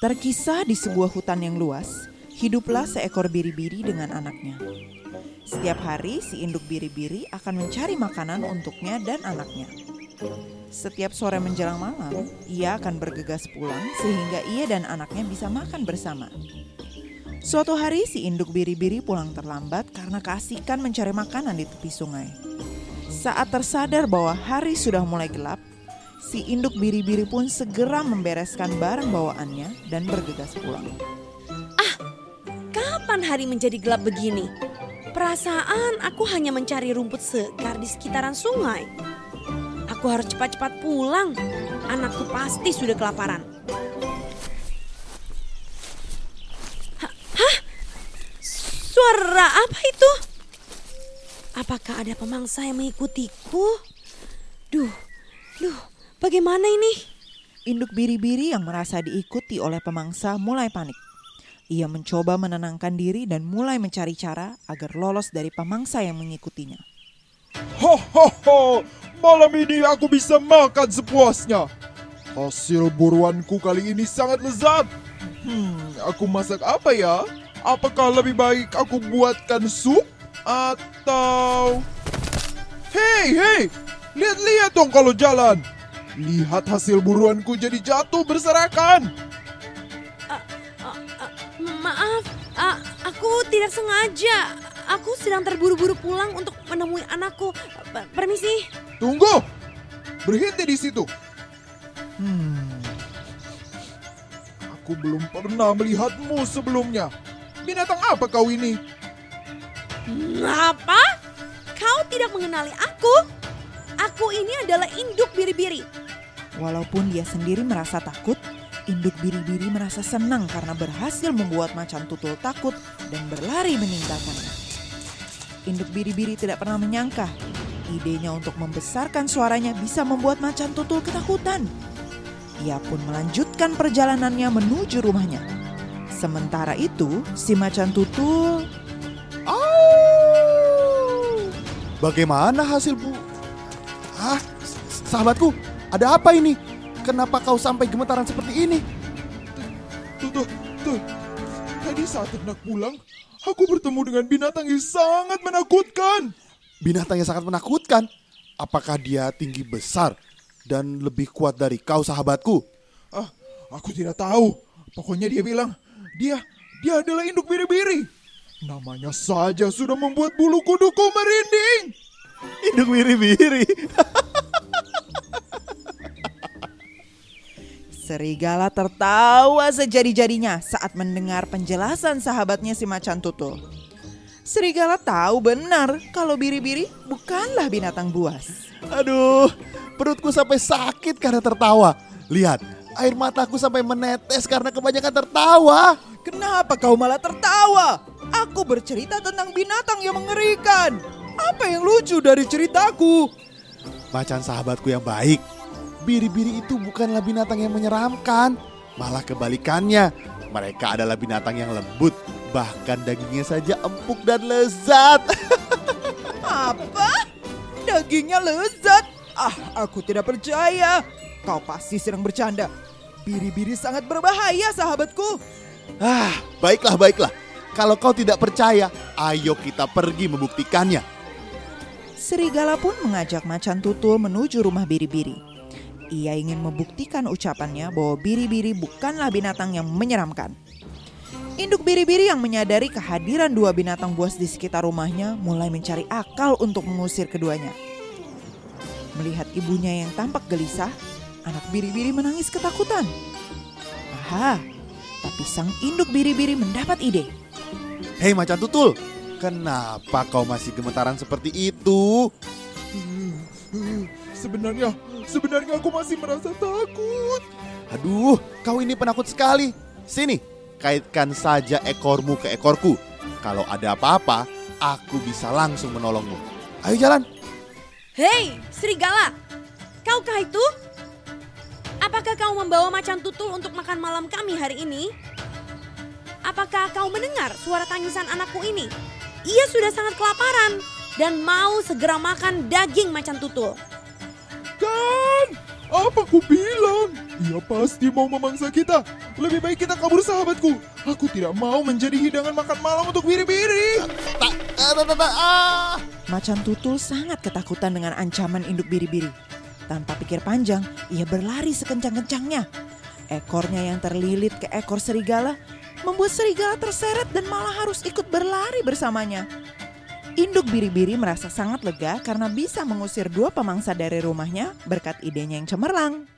Terkisah di sebuah hutan yang luas, hiduplah seekor biri-biri dengan anaknya. Setiap hari si induk biri-biri akan mencari makanan untuknya dan anaknya. Setiap sore menjelang malam, ia akan bergegas pulang sehingga ia dan anaknya bisa makan bersama. Suatu hari si induk biri-biri pulang terlambat karena keasikan mencari makanan di tepi sungai. Saat tersadar bahwa hari sudah mulai gelap, si induk biri-biri pun segera membereskan barang bawaannya dan bergegas pulang. Kapan hari menjadi gelap begini? Perasaan aku hanya mencari rumput segar di sekitaran sungai. Aku harus cepat-cepat pulang. Anakku pasti sudah kelaparan. Hah? Suara apa itu? Apakah ada pemangsa yang mengikutiku? Duh, duh, bagaimana ini? Induk biri-biri yang merasa diikuti oleh pemangsa mulai panik. Ia mencoba menenangkan diri dan mulai mencari cara agar lolos dari pemangsa yang mengikutinya. Ho ho ho, malam ini aku bisa makan sepuasnya. Hasil buruanku kali ini sangat lezat. Hmm, aku masak apa ya? Apakah lebih baik aku buatkan sup atau Hei, hei, lihat-lihat dong kalau jalan. Lihat hasil buruanku jadi jatuh berserakan. Maaf, a- aku tidak sengaja. Aku sedang terburu-buru pulang untuk menemui anakku. Per- Permisi. Tunggu, berhenti di situ. Hmm, Aku belum pernah melihatmu sebelumnya. Binatang apa kau ini? Apa? Kau tidak mengenali aku? Aku ini adalah induk biri-biri. Walaupun dia sendiri merasa takut, induk biri-biri merasa senang karena berhasil membuat macan tutul takut dan berlari meninggalkannya. Induk biri-biri tidak pernah menyangka idenya untuk membesarkan suaranya bisa membuat macan tutul ketakutan. Ia pun melanjutkan perjalanannya menuju rumahnya. Sementara itu, si macan tutul Bagaimana hasil bu? Ah, s- sahabatku, ada apa ini? Kenapa kau sampai gemetaran seperti ini? Tuh, tuh, tuh. Tadi saat hendak pulang, aku bertemu dengan binatang yang sangat menakutkan. Binatang yang sangat menakutkan. Apakah dia tinggi besar dan lebih kuat dari kau sahabatku? Ah, aku tidak tahu. Pokoknya dia bilang, dia, dia adalah induk biri-biri. Namanya saja sudah membuat bulu kuduku merinding. Induk biri-biri. Serigala tertawa sejadi-jadinya saat mendengar penjelasan sahabatnya si macan tutul. Serigala tahu benar kalau biri-biri bukanlah binatang buas. Aduh, perutku sampai sakit karena tertawa. Lihat, air mataku sampai menetes karena kebanyakan tertawa. Kenapa kau malah tertawa? Aku bercerita tentang binatang yang mengerikan. Apa yang lucu dari ceritaku? Macan sahabatku yang baik. Biri-biri itu bukanlah binatang yang menyeramkan, malah kebalikannya. Mereka adalah binatang yang lembut, bahkan dagingnya saja empuk dan lezat. Apa? Dagingnya lezat? Ah, aku tidak percaya. Kau pasti sedang bercanda. Biri-biri sangat berbahaya, sahabatku. ah, baiklah, baiklah. Kalau kau tidak percaya, ayo kita pergi membuktikannya. Serigala pun mengajak macan tutul menuju rumah biri-biri. Ia ingin membuktikan ucapannya bahwa biri-biri bukanlah binatang yang menyeramkan. Induk biri-biri yang menyadari kehadiran dua binatang buas di sekitar rumahnya mulai mencari akal untuk mengusir keduanya. Melihat ibunya yang tampak gelisah, anak biri-biri menangis ketakutan. Aha, tapi sang induk biri-biri mendapat ide. Hei macan tutul, kenapa kau masih gemetaran seperti itu? Hmm, hmm, Sebenarnya, sebenarnya aku masih merasa takut. Aduh, kau ini penakut sekali. Sini, kaitkan saja ekormu ke ekorku. Kalau ada apa-apa, aku bisa langsung menolongmu. Ayo jalan. Hei, serigala. Kaukah itu? Apakah kau membawa macan tutul untuk makan malam kami hari ini? Apakah kau mendengar suara tangisan anakku ini? Ia sudah sangat kelaparan dan mau segera makan daging macan tutul. Kan, apa ku bilang? Ia pasti mau memangsa kita. Lebih baik kita kabur sahabatku. Aku tidak mau menjadi hidangan makan malam untuk biri-biri. Ah, tak, ah. Macan tutul sangat ketakutan dengan ancaman induk biri-biri. Tanpa pikir panjang, ia berlari sekencang-kencangnya. Ekornya yang terlilit ke ekor serigala membuat serigala terseret dan malah harus ikut berlari bersamanya. Induk biri-biri merasa sangat lega karena bisa mengusir dua pemangsa dari rumahnya berkat idenya yang cemerlang.